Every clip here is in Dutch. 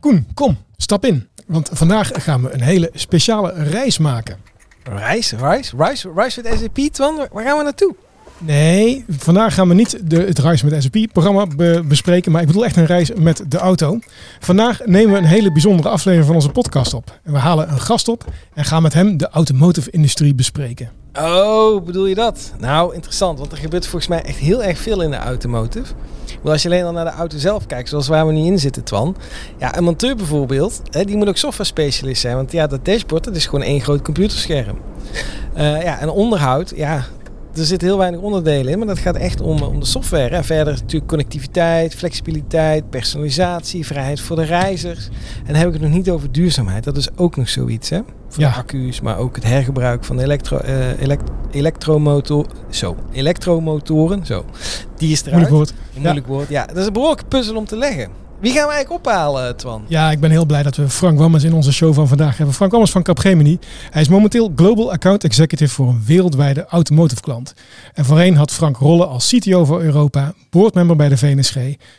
Koen, kom, stap in. Want vandaag gaan we een hele speciale reis maken. Reis, reis, reis, reis met SAP, Twan. Waar- gaan we naartoe? Nee, vandaag gaan we niet de, het Reis met SAP-programma be- bespreken, maar ik bedoel echt een reis met de auto. Vandaag nemen we een hele bijzondere aflevering van onze podcast op. En we halen een gast op en gaan met hem de automotive-industrie bespreken. Oh, bedoel je dat? Nou, interessant, want er gebeurt volgens mij echt heel erg veel in de automotive. Maar als je alleen al naar de auto zelf kijkt, zoals waar we nu in zitten, Twan. Ja, een monteur bijvoorbeeld, hè, die moet ook software specialist zijn. Want ja, dat dashboard, dat is gewoon één groot computerscherm. Eh, ja, en onderhoud, ja, er zitten heel weinig onderdelen in, maar dat gaat echt om, om de software. En verder natuurlijk connectiviteit, flexibiliteit, personalisatie, vrijheid voor de reizigers. En dan heb ik het nog niet over duurzaamheid. Dat is ook nog zoiets, hè? Voor Ja. de accu's, maar ook het hergebruik van elektro, eh, elekt, elektromotor, zo, elektromotoren. Zo, die is eruit. Moeilijk woord. Een moeilijk woord. Ja, dat is een behoorlijke puzzel om te leggen. Wie gaan we eigenlijk ophalen, Twan? Ja, ik ben heel blij dat we Frank Wammers in onze show van vandaag hebben. Frank Wammers van Capgemini. Hij is momenteel Global Account Executive voor een wereldwijde automotive klant. En voorheen had Frank rollen als CTO voor Europa, boardmember bij de VNSG.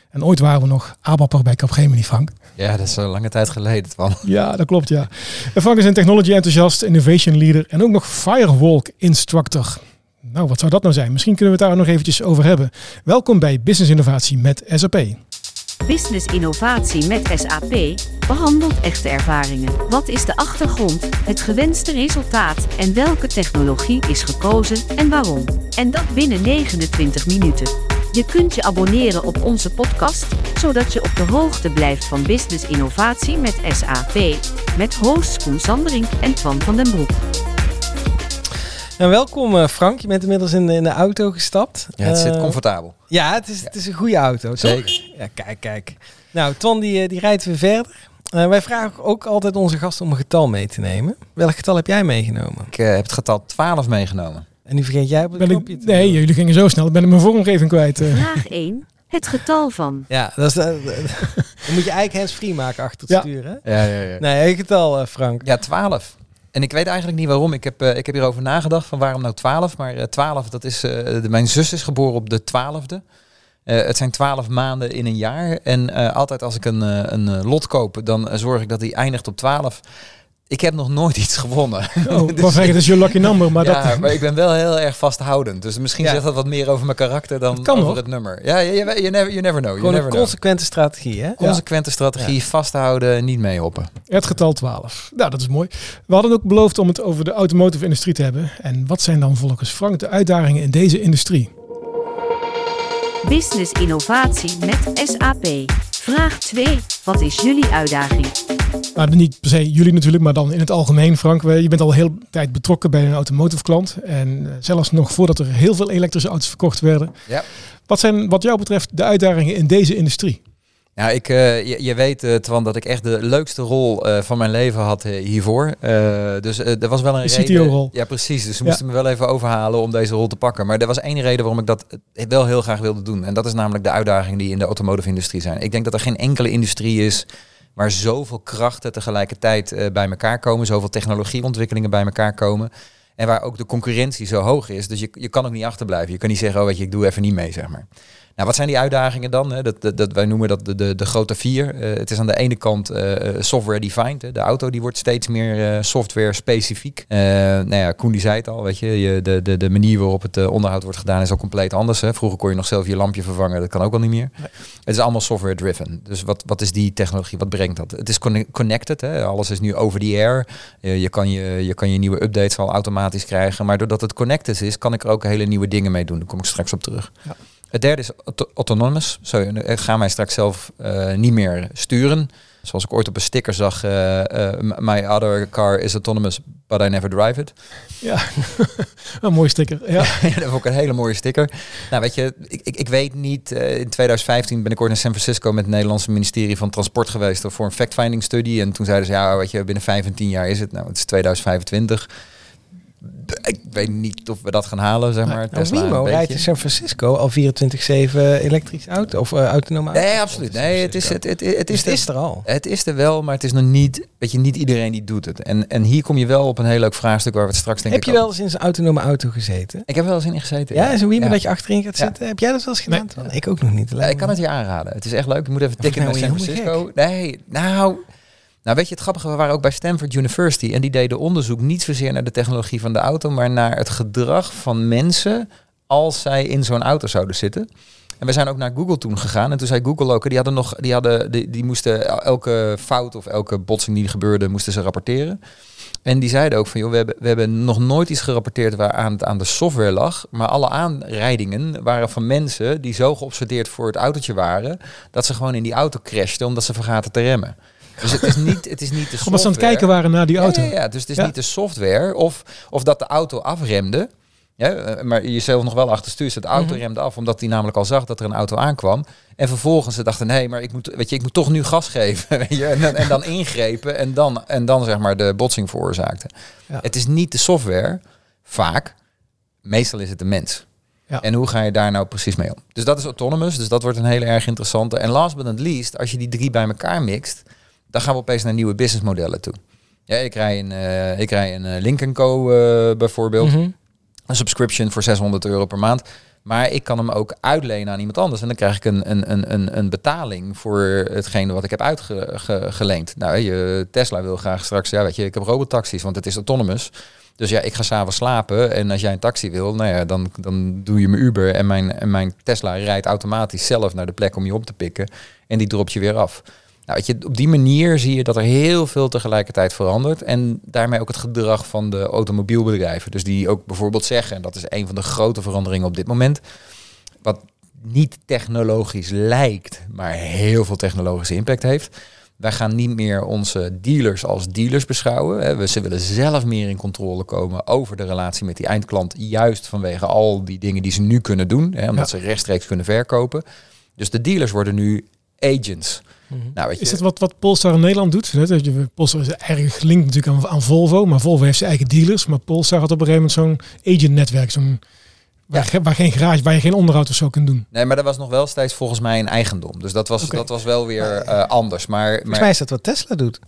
En ooit waren we nog ABAPper bij Capgemini, Frank. Ja, dat is een lange tijd geleden. Van. Ja, dat klopt, ja. En Frank is een technology enthousiast, innovation leader en ook nog firewalk instructor. Nou, wat zou dat nou zijn? Misschien kunnen we het daar nog eventjes over hebben. Welkom bij Business Innovatie met SAP. Business innovatie met SAP behandelt echte ervaringen. Wat is de achtergrond, het gewenste resultaat en welke technologie is gekozen en waarom? En dat binnen 29 minuten. Je kunt je abonneren op onze podcast, zodat je op de hoogte blijft van business innovatie met SAP. Met hosts Koen Sandering en Twan van den Broek. Nou, welkom eh, Frank. Je bent inmiddels in de, in de auto gestapt. Ja, het zit Eh, comfortabel. Ja, het is, het is een goede auto? Zeker. Ja, kijk, kijk. Nou, Twan die, eh, die rijdt weer verder. Eh, wij vragen ook altijd onze gasten om een getal mee te nemen. Welk getal heb jij meegenomen? Ik eh, heb het getal 12 meegenomen. En nu vergeet jij op het Ben knopje ik, te nee, doen. jullie gingen zo snel. Ik ben ik mijn vormgeving kwijt. eh. Vraag 1. Het getal van. Ja, dat is, dan moet je eigenlijk hands-free maken achter het Ja. sturen. hè? Ja, ja, ja. Nee, een getal, eh, Frank. Ja, 12. En ik weet eigenlijk niet waarom. Ik heb, eh, ik heb hierover nagedacht van waarom nou 12. Maar eh 12, dat is... eh, de, mijn zus is geboren op de 12e. Eh, het zijn 12 maanden in een jaar. En eh, altijd als ik een, eh, een eh, lot koop, dan eh, zorg ik dat die eindigt op 12. Ik heb nog nooit iets gewonnen. Oh, ik Dus- zeggen, dat is je lucky number. Maar ja, dat, maar ik ben wel heel erg vasthoudend. Dus misschien Ja. zegt dat wat meer over mijn karakter dan over hoor. het nummer. Ja, je, je, je never, you never know. You Gewoon never een know. consequente strategie, hè? Consequente strategie, vasthouden, niet meehoppen. het getal 12. Nou, dat is mooi. We hadden ook beloofd om het over de automotive industrie te hebben. En wat zijn dan volgens Frank de uitdagingen in deze industrie? Business innovatie met SAP. Vraag 2. Wat is jullie uitdaging? Nou, niet per se jullie natuurlijk, maar dan in het algemeen, Frank. Je bent al heel tijd betrokken bij een automotive klant. En eh, zelfs nog voordat er heel veel elektrische auto's verkocht werden. Ja. Wat zijn wat jou betreft de uitdagingen in deze industrie? Ja, ik, eh, je, je weet, Twan, dat ik echt de leukste rol van mijn leven had hiervoor. Dus er was wel een De reden. CTO-rol. Ja, precies. Dus ze Ja. moesten me wel even overhalen om deze rol te pakken. Maar er was één reden waarom ik dat wel heel graag wilde doen. En dat is namelijk de uitdagingen die in de automotive-industrie zijn. Ik denk dat er geen enkele industrie is waar zoveel krachten tegelijkertijd eh, bij elkaar komen. Zoveel technologieontwikkelingen bij elkaar komen. En waar ook de concurrentie zo hoog is. Dus je, je kan ook niet achterblijven. Je kan niet zeggen, oh weet je, ik doe even niet mee, zeg maar. Nou, wat zijn die uitdagingen dan? Hè? Dat, dat, dat, wij noemen dat de, de, de grote vier. Eh, het is aan de ene kant eh, software defined. Hè? De auto die wordt steeds meer eh, software specifiek. Nou ja, Koen die zei het al, weet je, je de, de, de manier waarop het onderhoud wordt gedaan is al compleet anders. Hè? Vroeger kon je nog zelf je lampje vervangen, dat kan ook al niet meer. Het is allemaal software driven. Dus wat, wat is die technologie? Wat brengt dat? Het is conne- connected. Hè? Alles is nu over the air. Je, kan je, je kan je nieuwe updates al automatisch krijgen. Maar doordat het connected is, kan ik er ook hele nieuwe dingen mee doen. Daar kom ik straks op terug. Ja. Het derde is auto- autonomous. Zo, eh, ga mij straks zelf eh, niet meer sturen. Zoals ik ooit op een sticker zag, eh, m- my other car is autonomous, but I never drive it. Ja, een mooi sticker. Ja. Ja, dat vond ik een hele mooie sticker. Nou, weet je, ik, ik, ik weet niet. in 2015 ben ik ooit naar San Francisco met het Nederlandse ministerie van Transport geweest voor een fact-finding studie. En toen zeiden ze, ja, weet je, binnen 5 en 10 jaar is het. Nou, het is 2025. Ik weet niet of we dat gaan halen, zeg maar. Nou, Tesla een rijdt in San Francisco al 24-7 elektrisch auto of eh, autonome auto. Nee, absoluut. Nee, het is, het, het, het, Het is is, het is er al. Het is er wel, maar het is nog niet, weet je, niet iedereen die doet het. En, en hier kom je wel op een heel leuk vraagstuk waar we het straks denk Heb ik je wel eens in zo'n autonome auto gezeten? Ik heb wel eens in gezeten. Ja, zo'n Wimo Ja. dat je achterin gaat Ja. zitten. Heb jij dat wel eens gedaan? Nee. Ik ook nog niet. Ja, ik kan het je aanraden. Het is echt leuk. Je moet even tikken naar volgens San Francisco. Nee, nou, nou, weet je het grappige? We waren ook bij Stanford University en die deden onderzoek niet zozeer naar de technologie van de auto, maar naar het gedrag van mensen als zij in zo'n auto zouden zitten. En we zijn ook naar Google toen gegaan. En toen zei Google ook, die hadden nog, die hadden, die, die moesten elke fout of elke botsing die gebeurde, moesten ze rapporteren. En die zeiden ook van, joh, we hebben, we hebben nog nooit iets gerapporteerd waar aan, het- aan de software lag. Maar alle aanrijdingen waren van mensen die zo geobsedeerd voor het autootje waren, dat ze gewoon in die auto crashten omdat ze vergaten te remmen. Dus het is niet, het is niet de software. Omdat ze aan het kijken waren naar die auto. Ja, ja, ja. dus het is Ja. niet de software of, of dat de auto afremde. Ja, eh, maar jezelf nog wel achter stuur. De auto Mhm. remde af omdat hij namelijk al zag dat er een auto aankwam. En vervolgens ze dachten, nee, maar ik moet, weet je, ik moet toch nu gas geven. Weet je? En, dan, en dan ingrepen en dan, en dan zeg maar de botsing veroorzaakte. Ja. Het is niet de software, vaak. Meestal is het de mens. Ja. En hoe ga je daar nou precies mee om? Dus dat is autonomous, dus dat wordt een hele erg interessante. En last but not least, als je die drie bij elkaar mixt, dan gaan we opeens naar nieuwe businessmodellen toe. Ja, ik rij een, eh, ik rij een eh, Link Co. eh, bijvoorbeeld. Mhm. Een subscription voor 600 euro per maand. Maar ik kan hem ook uitlenen aan iemand anders. En dan krijg ik een, een, een, een, een betaling voor hetgene wat ik heb uitgeleend. Nou, je Tesla wil graag straks, ja, weet je, ik heb robotaxis, want het is autonomous. Dus ja, ik ga s'avonds slapen. En als jij een taxi wil, nou ja, dan, dan doe je mijn Uber. En mijn, en mijn Tesla rijdt automatisch zelf naar de plek om je op te pikken. En die dropt je weer af. Nou, weet je, op die manier zie je dat er heel veel tegelijkertijd verandert. En daarmee ook het gedrag van de automobielbedrijven. Dus die ook bijvoorbeeld zeggen, en dat is een van de grote veranderingen op dit moment. Wat niet technologisch lijkt, maar heel veel technologische impact heeft. Wij gaan niet meer onze dealers als dealers beschouwen. We- Ze willen zelf meer in controle komen over de relatie met die eindklant. Juist vanwege al die dingen die ze nu kunnen doen. Hè, omdat ze rechtstreeks kunnen verkopen. Dus de dealers worden nu agents. Mhm. Nou, weet je, Is dat wat, wat Polestar in Nederland doet? Hè, dat je- Polestar is eigenlijk gelinkt natuurlijk aan, aan Volvo, maar Volvo heeft zijn eigen dealers. Maar Polestar had op een gegeven moment zo'n agent-netwerk, zo'n waar, ge- waar geen garage, waar je geen onderhoud of zo kunt doen. Nee, maar dat was nog wel steeds volgens mij een eigendom. Dus dat was, dat was wel weer eh, anders. Maar, Volgens maar, mij is dat wat Tesla doet.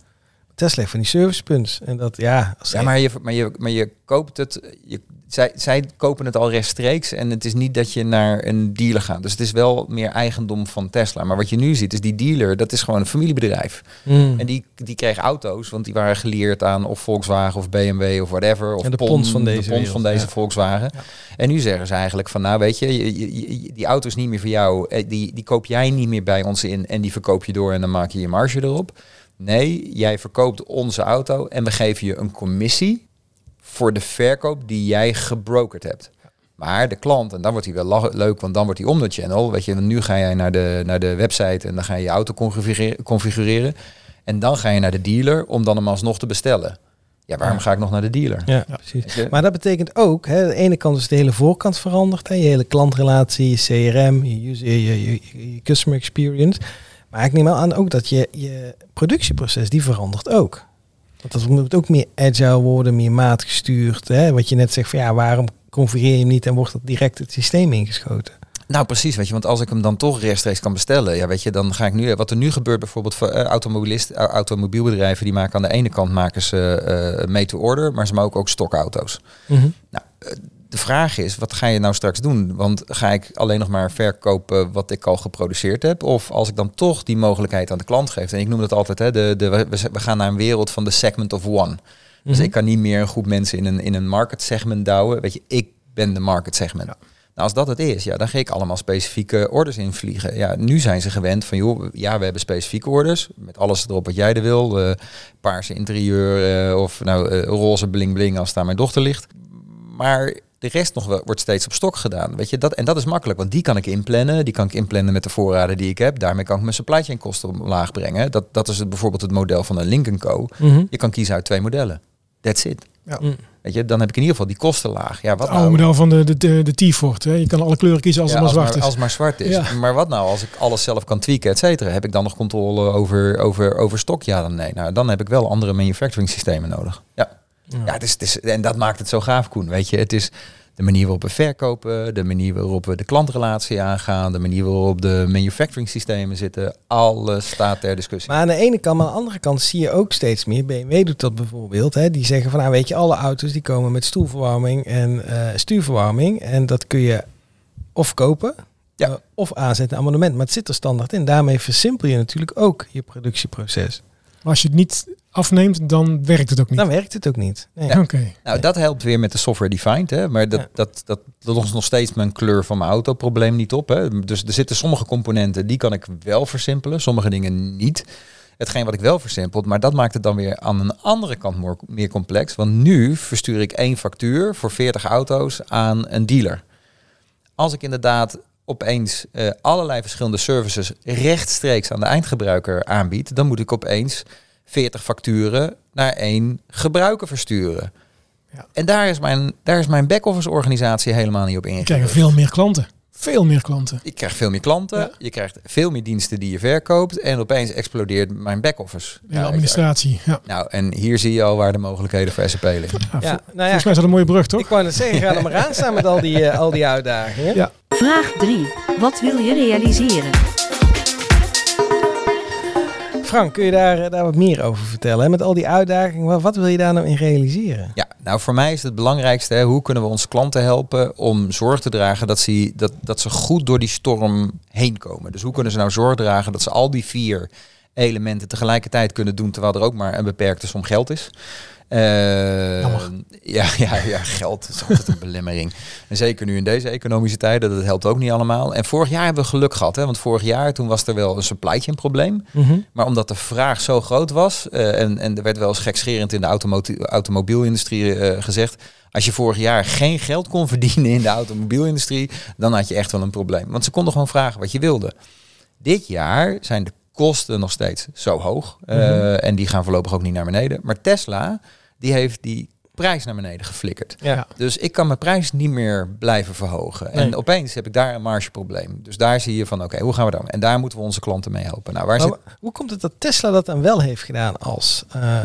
Tesla heeft van die servicepunts. En dat, ja... Als ja, maar, je, maar, je, maar je koopt het. Je, zij, zij kopen het al rechtstreeks. En het is niet dat je naar een dealer gaat. Dus het is wel meer eigendom van Tesla. Maar wat je nu ziet, is die dealer, dat is gewoon een familiebedrijf. Mm. En die, die kreeg auto's, want die waren geleerd aan of Volkswagen of BMW of whatever. Of de Pon- Pons van deze de wereld, van deze ja. Volkswagen. En nu zeggen ze eigenlijk van, nou weet je, je, je- je- die auto is niet meer voor jou. Eh, Die, die koop jij niet meer bij ons in en die verkoop je door en dan maak je je marge erop. Nee, jij verkoopt onze auto en we geven je een commissie voor de verkoop die jij gebrokerd hebt. Maar de klant, en dan wordt hij wel leuk, want dan wordt hij om de channel. Weet je, nu ga jij naar de, naar de website en dan ga je je auto configureren, configureren. En dan ga je naar de dealer om dan hem alsnog te bestellen. Ja, waarom ga ik nog naar de dealer? Ja, Ja. precies. Je? Maar dat betekent ook, hè, aan de ene kant is de hele voorkant veranderd. Hè, je hele klantrelatie, je CRM, je, user, je, je, je- je customer experience. Maar ik neem wel aan ook dat je, je productieproces, die verandert ook. Want dat moet ook meer agile worden, meer maatgestuurd. Hè? Wat je net zegt van ja, waarom configureer je hem niet en wordt dat direct het systeem ingeschoten? Nou, precies, weet je, want als ik hem dan toch rechtstreeks kan bestellen, ja, weet je, dan ga ik nu, wat er nu gebeurt bijvoorbeeld voor eh, automobilist, eh, automobielbedrijven, die maken aan de ene kant maken ze eh made to order, maar ze maken ook stokauto's. De vraag is, wat ga je nou straks doen? Want ga ik alleen nog maar verkopen wat ik al geproduceerd heb? Of als ik dan toch die mogelijkheid aan de klant geef? En ik noem het altijd, hè, de, de, we, gaan naar een wereld van de segment of one. Dus Mhm. ik kan niet meer een groep mensen in een, in een market segment douwen. Weet je, ik ben de market segment. Nou, als dat het is, ja, dan ga ik allemaal specifieke orders invliegen. Ja, nu zijn ze gewend van, joh, ja, we hebben specifieke orders. Met alles erop wat jij er wil. eh, paarse interieur eh, of nou, eh, roze bling bling als daar mijn dochter ligt. Maar de rest nog wel, wordt steeds op stok gedaan. Weet je, dat, en dat is makkelijk, want die kan ik inplannen. Die kan ik inplannen met de voorraden die ik heb. Daarmee kan ik mijn supply chain kosten omlaag brengen. Dat, dat is het, bijvoorbeeld het model van een Lincoln Co. Mhm. Je kan kiezen uit twee modellen. That's it. Mm. Weet je, dan heb ik in ieder geval die kosten laag. Ja, wat Het oude nou? model van de, de, de, de T-Ford. hè. Je kan alle kleuren kiezen als Ja, het maar als, zwart maar, is. als maar zwart is. Ja. Maar wat nou als ik alles zelf kan tweaken, et cetera? Heb ik dan nog controle over, over, over stok? Ja, dan nee. Nou, dan heb ik wel andere manufacturing systemen nodig. Ja. Ja, het is, het is, en dat maakt het zo gaaf, Koen. Weet je, het is de manier waarop we verkopen, de manier waarop we de klantrelatie aangaan, de manier waarop de manufacturing systemen zitten. Alles staat ter discussie. Maar aan de ene kant, maar aan de andere kant zie je ook steeds meer. BMW doet dat bijvoorbeeld. Hè, die zeggen van, nou weet je, alle auto's die komen met stoelverwarming en eh, stuurverwarming. En dat kun je of kopen Ja. eh, of aanzetten abonnement. Maar het zit er standaard in. Daarmee versimpel je natuurlijk ook je productieproces. Maar als je het niet afneemt, dan werkt het ook niet. Dan werkt het ook niet. Nee. Ja. Nou, dat helpt weer met de software defined, hè? maar dat, Ja. dat, dat, dat lost nog steeds mijn kleur van mijn autoprobleem niet op. Hè? Dus er zitten sommige componenten, die kan ik wel versimpelen, sommige dingen niet. Hetgeen wat ik wel versimpeld, maar dat maakt het dan weer aan een andere kant more- meer complex. Want nu verstuur ik één factuur voor 40 auto's aan een dealer. Als ik inderdaad opeens eh, allerlei verschillende services rechtstreeks aan de eindgebruiker aanbied, dan moet ik opeens 40 facturen naar één gebruiker versturen. Ja. En daar is mijn, daar is mijn back-office organisatie helemaal niet op ingericht. krijgt veel meer klanten. Veel meer klanten. Je krijgt veel meer klanten, Ja. je krijgt veel meer diensten die je verkoopt en opeens explodeert mijn back-office. Ja, administratie. Ja. Nou, en hier zie je al waar de mogelijkheden voor SAP liggen. Ja, Ja, vol- nou ja, Volgens mij is dat een mooie brug, toch? ik wou net zeggen, ga er maar aan staan met al die, eh, al die uitdagingen. Ja. Vraag 3. Wat wil je realiseren? Frank, kun je daar, eh, daar wat meer over vertellen? Hè? Met al die uitdagingen, wat, wil je daar nou in realiseren? Ja, nou voor mij is het belangrijkste, hè, hoe kunnen we onze klanten helpen om zorg te dragen dat ze, dat, dat ze goed door die storm heen komen. Dus hoe kunnen ze nou zorg dragen dat ze al die vier elementen tegelijkertijd kunnen doen, terwijl er ook maar een beperkte som geld is. Eh, Jammer. ja, ja, ja, geld is altijd een belemmering. En zeker nu in deze economische tijden, dat helpt ook niet allemaal. En vorig jaar hebben we geluk gehad, hè, want vorig jaar toen was er wel een supply chain probleem. Maar omdat de vraag zo groot was, eh, en, en er werd wel eens gekscherend in de automobielindustrie eh, gezegd, als je vorig jaar geen geld kon verdienen in de automobielindustrie, dan had je echt wel een probleem. Want ze konden gewoon vragen wat je wilde. Dit jaar zijn de kosten nog steeds zo hoog. eh, En die gaan voorlopig ook niet naar beneden. Maar Tesla, die heeft die prijs naar beneden geflikkerd. Ja. Dus ik kan mijn prijs niet meer blijven verhogen. En opeens heb ik daar een margeprobleem. Dus daar zie je van, oké, hoe gaan we dan? En daar moeten we onze klanten mee helpen. Nou, waar Maar zit... hoe komt het dat Tesla dat dan wel heeft gedaan als, eh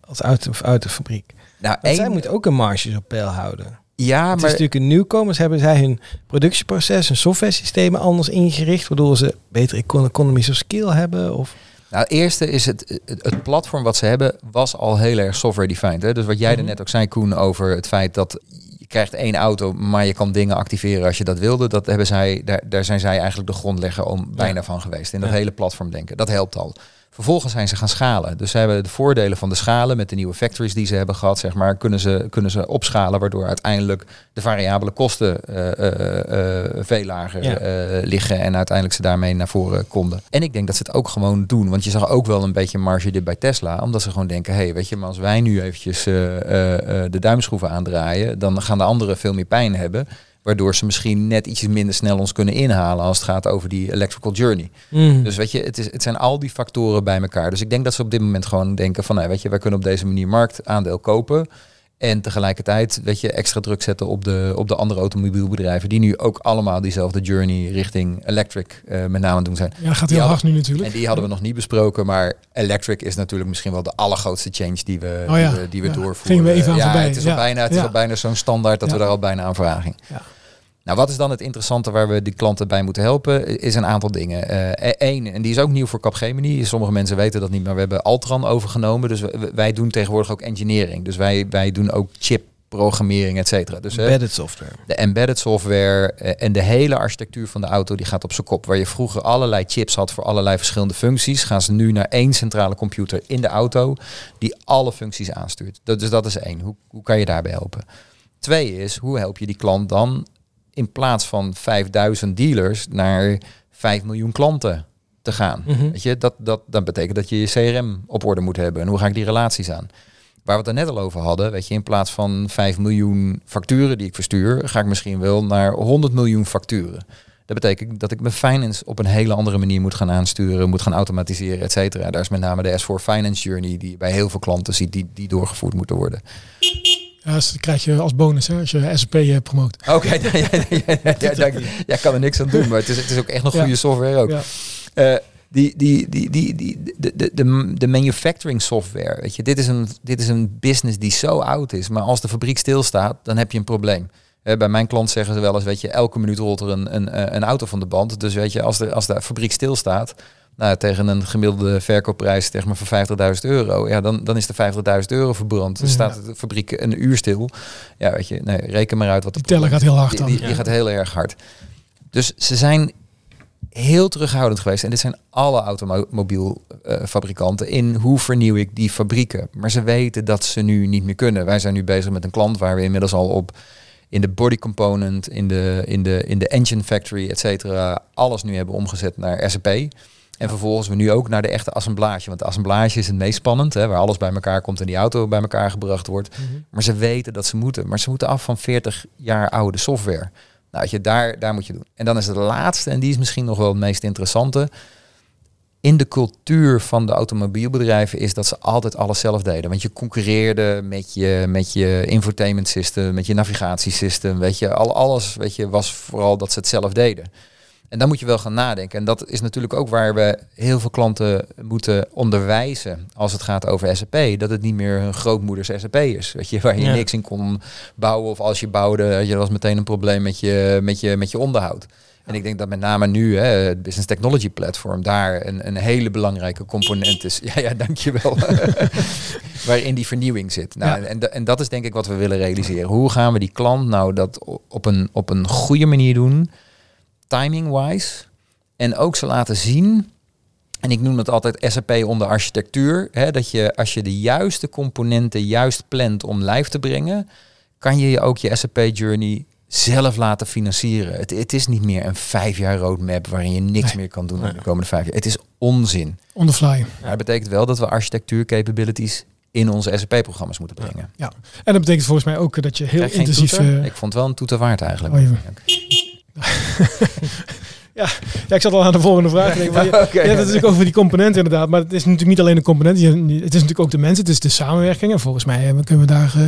als auto, autofabriek? Nou, Want zij één- moet ook een marges op peil houden. ja, het is maar natuurlijk een nieuwkomers, hebben zij hun productieproces, hun software systemen anders ingericht, waardoor ze beter econ- economies of scale hebben? Of... Nou, het eerste is het, het, platform wat ze hebben was al heel erg software defined. Hè? Dus wat jij er Mhm. net ook zei, Koen, over het feit dat je krijgt één auto, maar je kan dingen activeren als je dat wilde. Dat hebben zij, daar, daar zijn zij eigenlijk de grondlegger om bijna van geweest. In dat Ja. hele platform denken. Dat helpt al. Vervolgens zijn ze gaan schalen. Dus ze hebben de voordelen van de schalen met de nieuwe factories die ze hebben gehad, zeg maar, kunnen ze, kunnen ze opschalen, waardoor uiteindelijk de variabele kosten eh, eh, eh, veel lager Ja. liggen en uiteindelijk ze daarmee naar voren konden. En ik denk dat ze het ook gewoon doen, want je zag ook wel een beetje marge dit bij Tesla, omdat ze gewoon denken, hé, hey, weet je, maar als wij nu eventjes de duimschroeven aandraaien, dan gaan de anderen veel meer pijn hebben. Waardoor ze misschien net ietsje minder snel ons kunnen inhalen als het gaat over die electrical journey. Dus weet je, het, is, het zijn al die factoren bij elkaar. Dus ik denk dat ze op dit moment gewoon denken van, nou, weet je, wij kunnen op deze manier marktaandeel kopen. En tegelijkertijd, weet je, extra druk zetten op de, op de andere automobielbedrijven. Die nu ook allemaal diezelfde journey richting electric eh, met name doen zijn. Ja, gaat heel hard nu natuurlijk. En die hadden we nog niet besproken, maar electric is natuurlijk misschien wel de allergrootste change die we, Oh ja, die we, die we ja. doorvoeren. Gingen we even aan ja, voorbij, Het is al bijna, het is al bijna zo'n standaard dat we daar al bijna aan vragen. Ja. Nou, wat is dan het interessante waar we die klanten bij moeten helpen? Is een aantal dingen. Eén, en die is ook nieuw voor Capgemini. Sommige mensen weten dat niet, maar we hebben Altran overgenomen. Dus wij doen tegenwoordig ook engineering. Dus wij, wij doen ook chip programmering, et cetera. Dus hè, Embedded software. de embedded software eh, en de hele architectuur van de auto die gaat op zijn kop. Waar je vroeger allerlei chips had voor allerlei verschillende functies, gaan ze nu naar één centrale computer in de auto die alle functies aanstuurt. Dat, dus dat is één. Hoe, hoe kan je daarbij helpen? Twee is, hoe help je die klant dan in plaats van 5000 dealers naar 5 miljoen klanten te gaan? Mhm. Weet je, dat, dat, dat betekent dat je je CRM op orde moet hebben. En hoe ga ik die relaties aan? Waar we het er net al over hadden, weet je, in plaats van 5 miljoen facturen die ik verstuur, ga ik misschien wel naar 100 miljoen facturen. Dat betekent dat ik mijn finance op een hele andere manier moet gaan aansturen, moet gaan automatiseren, et cetera. Daar is met name de S4 Finance Journey, die je bij heel veel klanten ziet, die, die doorgevoerd moeten worden. Ja, dat krijg je als bonus hè, als je SAP eh, promoot. Oké, ja, ja, ja, ja, ja, kan er niks aan doen, maar het is, het is ook echt nog goede software ook. Eh, die, die, die, die, die, de, de, de, de manufacturing software, weet je, dit is, een, dit is een business die zo oud is. Maar als de fabriek stilstaat, dan heb je een probleem. Hè, bij mijn klant zeggen ze wel eens, weet je, elke minuut rolt er een, een, eh, een auto van de band. Dus weet je, als de, als de fabriek stilstaat, nou, tegen een gemiddelde verkoopprijs zeg maar, van 50.000 euro, ja, dan, dan is de 50.000 euro verbrand. Dan staat de fabriek een uur stil. Ja, weet je, nee, reken maar uit wat de Die teller gaat heel hard die, dan. die, die gaat heel erg hard. Dus ze zijn heel terughoudend geweest. En dit zijn alle automobielfabrikanten in hoe vernieuw ik die fabrieken. Maar ze weten dat ze nu niet meer kunnen. Wij zijn nu bezig met een klant waar we inmiddels al op in de body component, in de, in de, in de engine factory, et cetera, alles nu hebben omgezet naar SAP. En vervolgens we nu ook naar de echte assemblage. Want de assemblage is het meest spannend, hè, waar alles bij elkaar komt en die auto bij elkaar gebracht wordt. Maar ze weten dat ze moeten. Maar ze moeten af van 40 jaar oude software. Nou, je, daar, daar moet je doen. En dan is het laatste, en die is misschien nog wel het meest interessante. In de cultuur van de automobielbedrijven is dat ze altijd alles zelf deden. Want je concurreerde met je, met je infotainment system, met je navigatiesysteem. Weet je, al, alles weet je, was vooral dat ze het zelf deden. En dan moet je wel gaan nadenken. En dat is natuurlijk ook waar we heel veel klanten moeten onderwijzen als het gaat over SAP. Dat het niet meer hun grootmoeders SAP is. Weet je, waar je Ja. niks in kon bouwen. Of als je bouwde, je, was meteen een probleem met je, met je, met je onderhoud. En ik denk dat met name nu hè, het Business Technology Platform daar een, een hele belangrijke component is. Ja, ja, dankjewel. Waarin die vernieuwing zit. Nou, Ja. en, en dat is denk ik wat we willen realiseren. Hoe gaan we die klant nou dat op een, op een goede manier doen? Timing-wise. En ook ze laten zien, en ik noem het altijd SAP onder architectuur, hè, dat je als je de juiste componenten juist plant om live te brengen, kan je je ook je SAP-journey zelf laten financieren. Het, het is niet meer een vijf jaar roadmap waarin je niks Nee. meer kan doen de komende vijf jaar. Het is onzin. On the fly. Maar het betekent wel dat we architectuur capabilities in onze SAP-programma's moeten brengen. En dat betekent volgens mij ook dat je heel intensief... eh, Ik vond het wel een toeter waard eigenlijk. Oh. ja, ik zat al aan de volgende vraag. te denken, maar je-. Ja, dat is natuurlijk over die componenten inderdaad. Maar het is natuurlijk niet alleen de componenten. Het is natuurlijk ook de mensen. Het is de samenwerking. En volgens mij eh, kunnen we daar eh,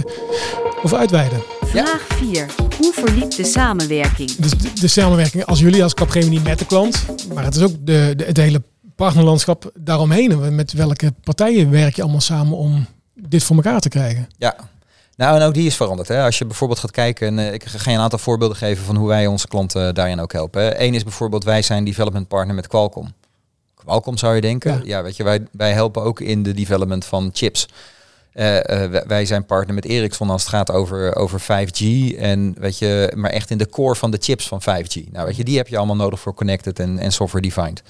over uitweiden. Vraag 4. Hoe verliep de samenwerking? Dus de, de samenwerking als jullie als Capgemini met de klant. Maar het is ook de, de, het hele partnerlandschap daaromheen. Met welke partijen werk je allemaal samen om dit voor elkaar te krijgen? Ja. Nou, en ook die is veranderd. Hè. Als je bijvoorbeeld gaat kijken, en eh, ik ga je een aantal voorbeelden geven van hoe wij onze klanten daarin ook helpen. Eén is bijvoorbeeld, wij zijn development partner met Qualcomm. Qualcomm zou je denken. Ja. Ja, weet je, wij, wij helpen ook in de development van chips. Eh, eh, wij- wij zijn partner met Ericsson als het gaat over, over 5G. En weet je, maar echt in de core van de chips van 5G. Nou, weet je, die heb je allemaal nodig voor connected en, en software defined.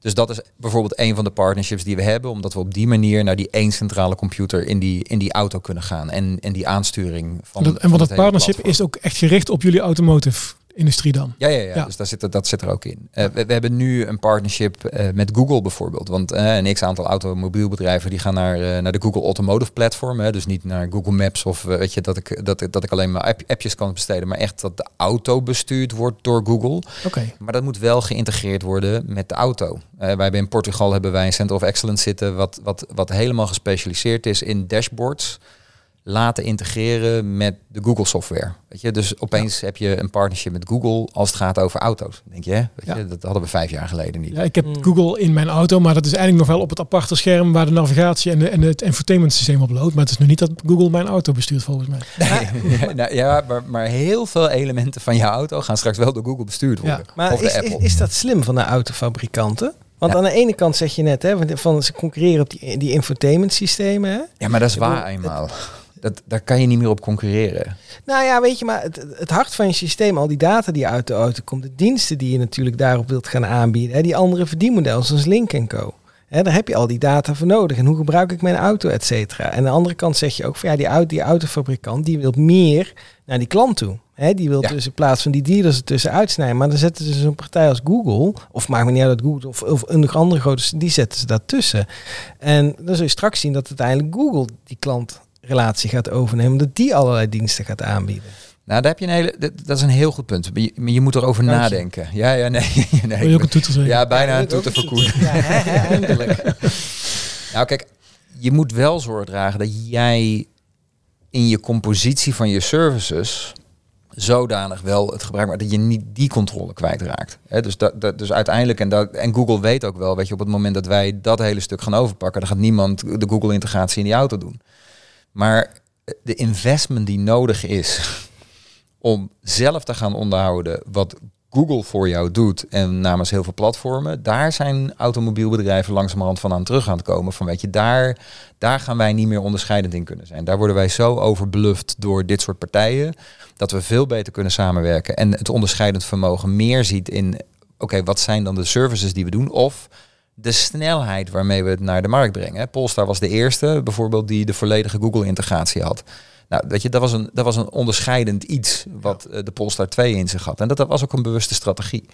Dus dat is bijvoorbeeld een van de partnerships die we hebben, omdat we op die manier naar die één centrale computer in die, in die auto kunnen gaan. En, en die aansturing van. Dat- en want het dat partnership platform. is ook echt gericht op jullie automotive industrie dan. Ja, ja, ja. Ja. dus daar zit, dat zit er ook in. Eh, we, we hebben nu een partnership eh, met Google bijvoorbeeld. Want eh, een x-aantal automobielbedrijven die gaan naar, naar de Google Automotive Platform. Hè, dus niet naar Google Maps of weet je, dat ik, dat, ik- dat ik alleen maar app, appjes kan besteden. Maar echt dat de auto bestuurd wordt door Google. Oké. Maar dat moet wel geïntegreerd worden met de auto. Wij hebben in Portugal hebben wij een Center of Excellence zitten, wat, wat, wat helemaal gespecialiseerd is in dashboards laten integreren met de Google software. Weet je, dus opeens heb je een partnership met Google als het gaat over auto's. Denk je, hè? Weet Ja. je, dat hadden we vijf jaar geleden niet. Ja, ik heb Mm. Google in mijn auto, maar dat is eigenlijk nog wel op het aparte scherm waar de navigatie en, de, en het infotainment systeem op loopt. Maar het is nu niet dat Google mijn auto bestuurt volgens mij. ja, nou, ja maar, maar heel veel elementen van je auto gaan straks wel door Google bestuurd worden. Maar of de is, is, Apple. is dat slim van de autofabrikanten? Want Ja. aan de ene kant zeg je net, hè, van- ze concurreren op die, die infotainment systemen. Hè? ja, maar dat is waar eenmaal. Dat, daar kan je niet meer op concurreren. Nou ja, weet je, maar het, het hart van je systeem, al die data die uit de auto komt, de diensten die je natuurlijk daarop wilt gaan aanbieden, hè, die andere verdienmodellen zoals Link Co. Hè, daar heb je al die data voor nodig. En hoe gebruik ik mijn auto, et cetera. En aan de andere kant zeg je ook van ja, die, auto, die autofabrikant die wil meer naar die klant toe. Hè, die wil Ja. dus in plaats van die dealers ertussen uitsnijden. Maar dan zetten ze zo'n partij als Google, of maakt me niet uit dat Google of, of een andere grote, die zetten ze daartussen. En dan zul je straks zien dat uiteindelijk Google die klantrelatie gaat overnemen, dat die allerlei diensten gaat aanbieden. Nou, daar heb je een hele, dat, dat is een heel goed punt. Maar je, je moet erover Dank je. nadenken. Ja, ja, nee. nee Wil je ook een toeter zeggen? ja, bijna een toeter voor Koen. Ja, eindelijk. Nou, kijk, je moet wel zorg dragen dat jij in je compositie van je services zodanig wel het gebruik maakt dat je niet die controle kwijtraakt. Hè, dus, dat, dat, dus uiteindelijk, en, dat, en Google weet ook wel, weet je, op het moment dat wij dat hele stuk gaan overpakken, dan gaat niemand de Google-integratie in die auto doen. Maar de investment die nodig is om zelf te gaan onderhouden wat Google voor jou doet en namens heel veel platformen, daar zijn automobielbedrijven langzamerhand van aan terug aan het komen. Van weet je, daar, daar gaan wij niet meer onderscheidend in kunnen zijn. Daar worden wij zo overbluft door dit soort partijen dat we veel beter kunnen samenwerken en het onderscheidend vermogen meer ziet in, oké, wat zijn dan de services die we doen? Of de snelheid waarmee we het naar de markt brengen. Polestar was de eerste bijvoorbeeld die de volledige Google-integratie had. Nou, weet je, dat was een, dat was een onderscheidend iets wat uh, de Polestar 2 in zich had. En dat, dat was ook een bewuste strategie.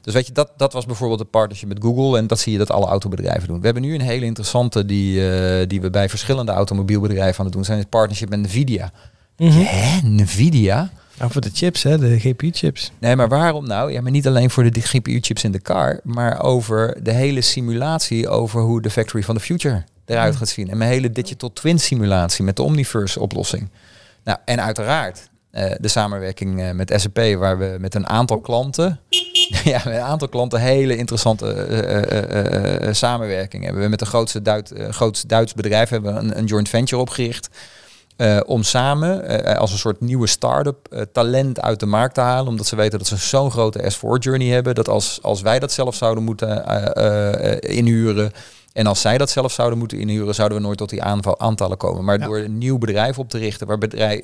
Dus weet je, dat, dat was bijvoorbeeld de partnership met Google. En dat zie je dat alle autobedrijven doen. We hebben nu een hele interessante die, uh, die we bij verschillende automobielbedrijven aan het doen zijn. Het partnership met Nvidia. Hè, Nvidia? Nou, voor de chips, hè, de GPU-chips. Nee, maar waarom nou? Ja, maar niet alleen voor de GPU-chips in de car, maar over de hele simulatie over hoe de Factory van the Future eruit gaat zien. En mijn hele digital twin simulatie met de Omniverse oplossing. Nou, en uiteraard uh, de samenwerking uh, met SAP, waar we met een aantal klanten, ja, met een aantal klanten hele interessante uh, samenwerking hebben. We met de grootste, Duit, grootste Duits bedrijf hebben een, een joint venture opgericht. Uh, om samen uh, als een soort nieuwe start-up uh, talent uit de markt te halen. Omdat ze weten dat ze zo'n grote S4-journey hebben. Dat als, als wij dat zelf zouden moeten inhuren. En als zij dat zelf zouden moeten inhuren, zouden we nooit tot die aantallen komen. Maar ja. door een nieuw bedrijf op te richten, waar bedrijf,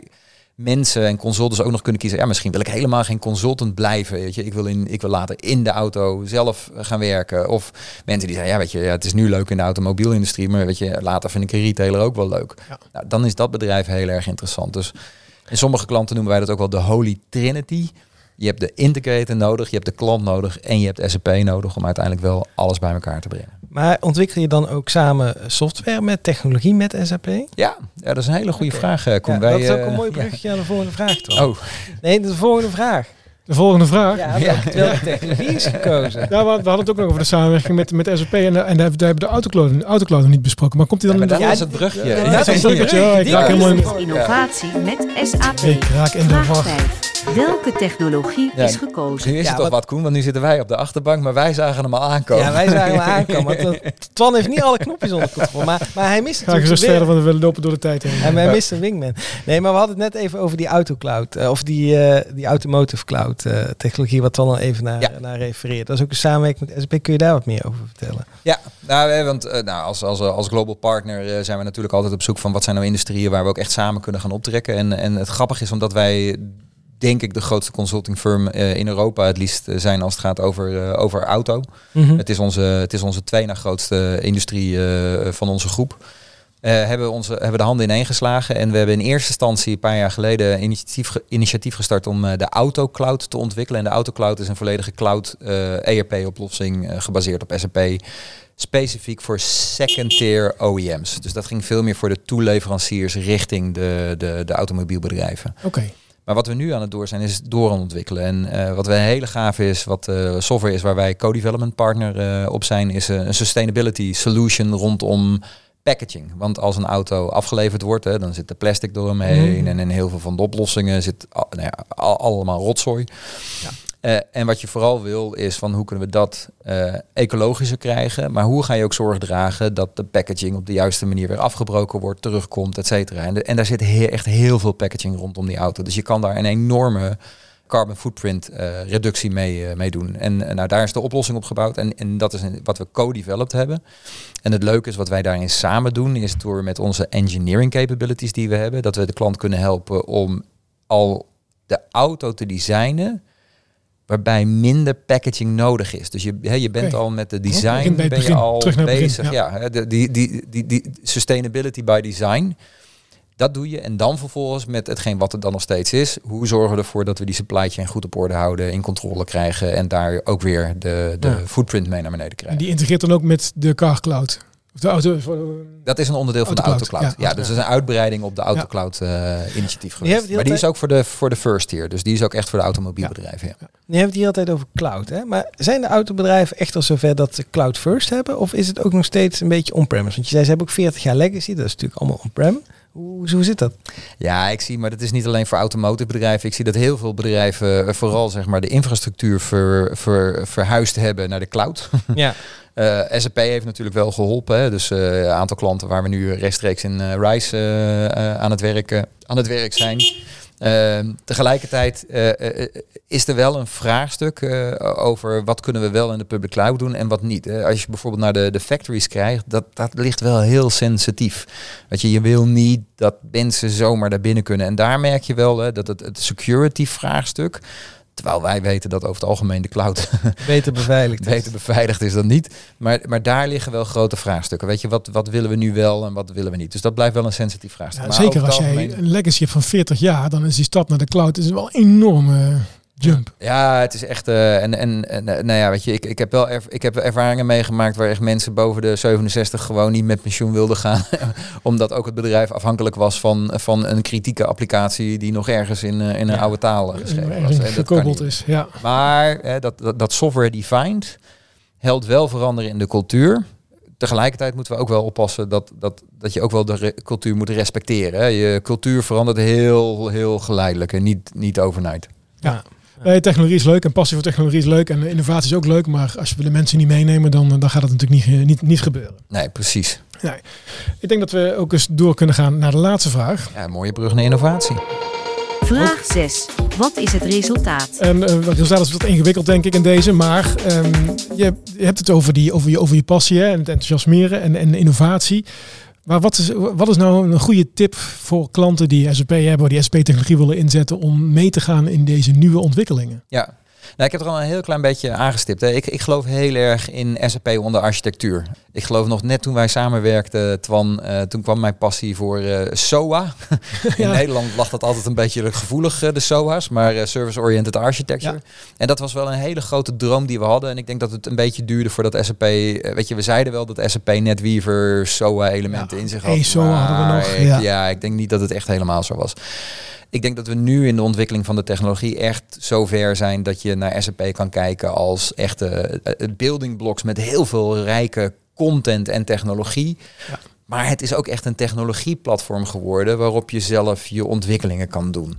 mensen en consultants ook nog kunnen kiezen. Ja, misschien wil ik helemaal geen consultant blijven. Weet je, ik wil, in, ik wil later in de auto zelf gaan werken. Of mensen die zeggen, ja, weet je, ja, het is nu leuk in de automobielindustrie, maar weet je, later vind ik een retailer ook wel leuk. Ja. Nou, dan is dat bedrijf heel erg interessant. Dus in sommige klanten noemen wij dat ook wel de Holy Trinity. Je hebt de integrator nodig, je hebt de klant nodig en je hebt SAP nodig om uiteindelijk wel alles bij elkaar te brengen. Maar ontwikkel je dan ook samen software met technologie met SAP? Ja, ja dat is een hele goede okay. vraag, Koen. Ja, Wij, dat is ook een uh, mooi bruggetje ja. aan de volgende vraag. Toch? Oh. Nee, de volgende vraag. De volgende vraag. Ja, welke, technologie is gekozen? Ja, we, we hadden het ook nog over de samenwerking met, met SAP en, en daar hebben we de autocloud, autocloud niet besproken. Maar komt hij dan ja, in de dat is het brugje. Ja, Ja, dat is. Ja, ik raak helemaal in. Innovatie met SAP. Ik raak in de. 5. Welke technologie Ja, is gekozen? Nu is Ja, het toch wat- wat, Koen, want nu zitten wij op de achterbank, maar wij zagen hem al aankomen. Ja, wij zagen hem aankomen. Want dat- Twan heeft niet alle knopjes onder controle. Maar, maar hij mist Ga ik natuurlijk verder, want we willen lopen door de tijd heen. En wij missen een wingman. Nee, maar we hadden het net even over die autocloud. eh, of die, eh, die automotive cloud eh, technologie, wat Twan al even naar, Ja. naar refereert. Dat is ook een samenwerking met SAP. Kun je daar wat meer over vertellen? Ja, nou, eh, want eh, nou, als, als, als global partner eh, zijn we natuurlijk altijd op zoek van wat zijn nou industrieën waar we ook echt samen kunnen gaan optrekken. En, en het grappige is omdat wij denk ik de grootste consulting firm eh, in Europa het liefst eh, zijn als het gaat over, eh, over auto. Het is onze, het is onze twee na grootste industrie van onze groep. Hebben, onze, hebben de handen ineen geslagen. En we hebben in eerste instantie een paar jaar geleden initiatief, initiatief gestart om de autocloud te ontwikkelen. En de autocloud is een volledige cloud ERP-oplossing eh, gebaseerd op SAP. Specifiek voor second tier OEM's. Dus dat ging veel meer voor de toeleveranciers richting de, de, de automobielbedrijven. Oké. Maar wat we nu aan het door zijn, is door aan het ontwikkelen. En eh, wat we hele gaaf is, wat eh, software is waar wij co-development partner eh, op zijn, is een sustainability solution rondom packaging. Want als een auto afgeleverd wordt, hè, dan zit er plastic door hem heen. Mhm. En in heel veel van de oplossingen zit al- nou ja, al- allemaal rotzooi. Eh, en wat je vooral wil is van hoe kunnen we dat eh, ecologischer krijgen. Maar hoe ga je ook zorg dragen dat de packaging op de juiste manier weer afgebroken wordt, terugkomt, et cetera. En, en daar zit echt heel veel packaging rondom die auto. Dus je kan daar een enorme carbon footprint eh, reductie mee, doen. En nou, daar is de oplossing op gebouwd. En, en dat is wat we co-developed hebben. En het leuke is wat wij daarin samen doen, is door met onze engineering capabilities die we hebben, dat we de klant kunnen helpen om al de auto te designen waarbij minder packaging nodig is. Dus je, hè, je bent al met de design ben je al begin, bezig. ja. ja, hè, de, die, die, die, die sustainability by design. Dat doe je en dan vervolgens met hetgeen wat het dan nog steeds is. Hoe zorgen we ervoor dat we die supply chain goed op orde houden, in controle krijgen en daar ook weer de, de Ja. footprint mee naar beneden En krijgen. die integreert dan ook met de car cloud. Of de auto. Dat is een onderdeel van de Autocloud, ja, Ja, dus dat is een uitbreiding op de autocloud eh, initiatief geweest. die maar die altijd- is ook voor de, voor de first tier. Dus die is ook echt voor de automobielbedrijven. Ja. Nu hebben het hier altijd over cloud. Hè? Maar zijn de autobedrijven echt al zover dat ze cloud first hebben? Of is het ook nog steeds een beetje on-premise? Want je zei ze hebben ook 40 jaar legacy. Dat is natuurlijk allemaal on-prem. Hoe, hoe zit dat? Ja, ik zie, maar dat is niet alleen voor automotive bedrijven. Ik zie dat heel veel bedrijven eh, vooral zeg maar de infrastructuur ver, ver, verhuisd hebben naar de cloud. Ja. Eh, SAP heeft natuurlijk wel geholpen. Hè? Dus eh, een aantal klanten waar we nu rechtstreeks in uh, RISE aan, het werk, aan het werk zijn. Ehm, tegelijkertijd is er wel een vraagstuk over wat kunnen we wel in de public cloud doen en wat niet. Als je bijvoorbeeld naar de, de factories krijgt, dat, dat ligt wel heel sensitief. Weet je, je wil niet dat mensen zomaar daar binnen kunnen. En daar merk je wel dat het security vraagstuk Terwijl wij weten dat over het algemeen de cloud beter beveiligd is. beter beveiligd is dan niet. Maar, maar daar liggen wel grote vraagstukken. Weet je, wat, wat willen we nu wel en wat willen we niet? Dus dat blijft wel een sensitief vraagstuk. Ja, zeker als jij een legacy hebt van 40 jaar, dan is die stap naar de cloud is wel enorm jump. Ja, het is echt. Uh, en, en, en nou ja, weet je, ik, ik heb wel ik heb ervaringen meegemaakt waar echt mensen boven de 67 gewoon niet met pensioen wilden gaan. omdat ook het bedrijf afhankelijk was van, van een kritieke applicatie die nog ergens in, uh, in een oude taal geschreven was. En gekoppeld is. Ja. Maar hè, dat, dat, dat software defined helpt wel veranderen in de cultuur tegelijkertijd moeten we ook wel oppassen dat, dat, dat je ook wel de cultuur moet respecteren. Hè. Je cultuur verandert heel, heel geleidelijk en niet, niet overnight. Ja. Nee, technologie is leuk en passie voor technologie is leuk en innovatie is ook leuk. Maar als we de mensen niet meenemen, dan, dan gaat het natuurlijk niet, niet, niet gebeuren. Nee, precies. Nee. Ik denk dat we ook eens door kunnen gaan naar de laatste vraag. Ja, mooie brug naar innovatie. Vraag 6. Wat is het resultaat? En uh, het resultaat is wat ingewikkeld, denk ik, in deze. Maar um, je, je, hebt het over, die, over, je, over je passie hè, en het enthousiasmeren en, en innovatie. Maar wat is, wat is nou een goede tip voor klanten die SAP hebben, die SAP-technologie willen inzetten om mee te gaan in deze nieuwe ontwikkelingen? Ja, nou, ik heb er al een heel klein beetje aangestipt. Hè. Ik, ik geloof heel erg in SAP onder architectuur. Ik geloof nog net toen wij samenwerkten, Twan, uh, toen kwam mijn passie voor uh, SOA. in Nederland lag dat altijd een beetje gevoelig, uh, de SOA's, maar Service-Oriented Architecture. Ja. En dat was wel een hele grote droom die we hadden. En ik denk dat het een beetje duurde voordat SAP, weet je, we zeiden wel dat SAP NetWeaver SOA-elementen ja, in zich had. Hey, SOA hadden we nog. Ik, ja, ik denk niet dat het echt helemaal zo was. Ik denk dat we nu in de ontwikkeling van de technologie echt zover zijn dat je naar SAP kan kijken als echte building blocks met heel veel rijke content en technologie. Ja. Maar het is ook echt een technologieplatform geworden waarop je zelf je ontwikkelingen kan doen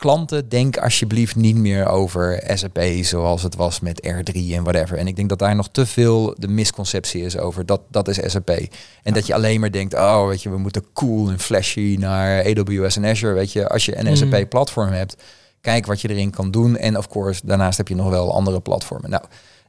klanten, denk alsjeblieft niet meer over SAP zoals het was met R3 en whatever. En ik denk dat daar nog te veel de misconceptie is over dat, dat is SAP. En dat je alleen maar denkt, oh weet je, we moeten cool en flashy naar AWS en Azure. Weet je, als je een mm. SAP platform hebt, kijk wat je erin kan doen. En of course, daarnaast heb je nog wel andere platformen. Nou,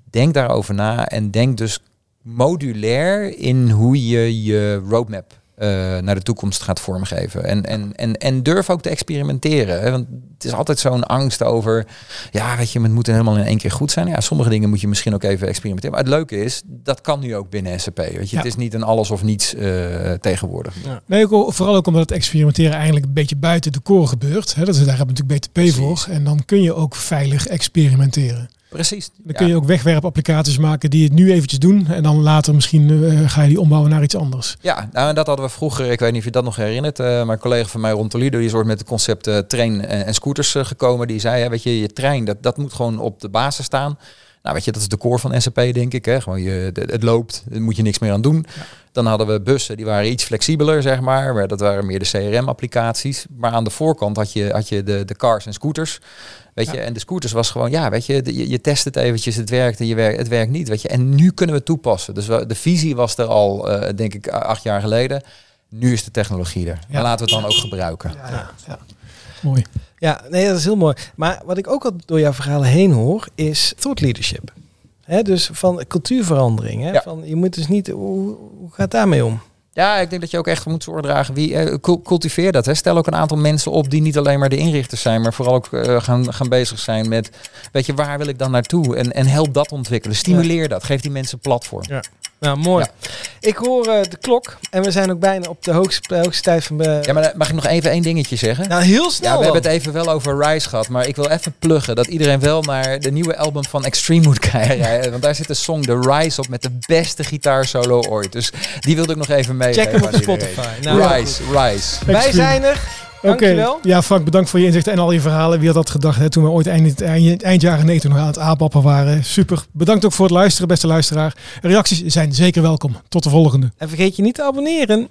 denk daarover na en denk dus modulair in hoe je je roadmap uh, naar de toekomst gaat vormgeven. En, en, en, en durf ook te experimenteren. Hè? Want het is altijd zo'n angst over, ja, weet je, het moet helemaal in één keer goed zijn. Ja, sommige dingen moet je misschien ook even experimenteren. Maar het leuke is, dat kan nu ook binnen SAP. Weet je, het is niet een alles of niets uh, tegenwoordig. Ja. Nee, vooral ook omdat het experimenteren eigenlijk een beetje buiten de core gebeurt. Hè? Dat is, daar hebben we natuurlijk BTP voor. En dan kun je ook veilig experimenteren. Precies. Dan kun je ook wegwerpapplicaties maken die het nu eventjes doen. En dan later misschien uh, ga je die ombouwen naar iets anders. Ja, nou en dat hadden we vroeger, ik weet niet of je dat nog herinnert. Uh, maar een collega van mij, Ron Toledo, die is ooit met het concept uh, trein en, scooters gekomen. Die zei, weet je, je trein, dat, dat moet gewoon op de basis staan. Nou, weet je, dat is de core van SAP, denk ik. Hè? Gewoon je, het loopt, daar moet je niks meer aan doen. Dan hadden we bussen, die waren iets flexibeler, zeg maar. maar dat waren meer de CRM-applicaties. Maar aan de voorkant had je, had je de, de cars en scooters. Weet je, en de scooters was gewoon, ja, weet je, je, je test het eventjes, het werkt en je werkt, het werkt niet, weet je. En nu kunnen we het toepassen. Dus we, de visie was er al, uh, denk ik, acht jaar geleden. Nu is de technologie er. Ja. En laten we het dan ook gebruiken. Ja, ja. Mooi. Ja, nee, dat is heel mooi. Maar wat ik ook al door jouw verhalen heen hoor, is thought leadership. He, dus van cultuurverandering. Hè? Van, je moet dus niet, hoe, hoe gaat daarmee om? Ja, ik denk dat je ook echt moet zorgen dragen. Wie, eh, cultiveer dat. Hè. Stel ook een aantal mensen op die niet alleen maar de inrichters zijn, maar vooral ook uh, gaan, gaan bezig zijn met, weet je, waar wil ik dan naartoe? En, en help dat ontwikkelen. Stimuleer dat. Geef die mensen platform. Ja. Nou, mooi. Ik hoor uh, de klok en we zijn ook bijna op de hoogste, hoogste tijd van... Uh... Ja, maar mag ik nog even één dingetje zeggen? Nou, heel snel Ja, we hebben het even wel over Rise gehad, maar ik wil even pluggen dat iedereen wel naar de nieuwe album van Extreme moet kijken. Want daar zit de song The Rise op met de beste gitaarsolo ooit. Dus die wilde ik nog even mee. Check hem op Spotify. Nou, Rise, Rise. Wij zijn er. Oké, ja Frank, bedankt voor je inzichten en al je verhalen. Wie had dat gedacht hè, toen we ooit eind, eind, eind jaren 90 nog aan het aapappen waren. Super. Bedankt ook voor het luisteren, beste luisteraar. Reacties zijn zeker welkom. Tot de volgende. En vergeet je niet te abonneren.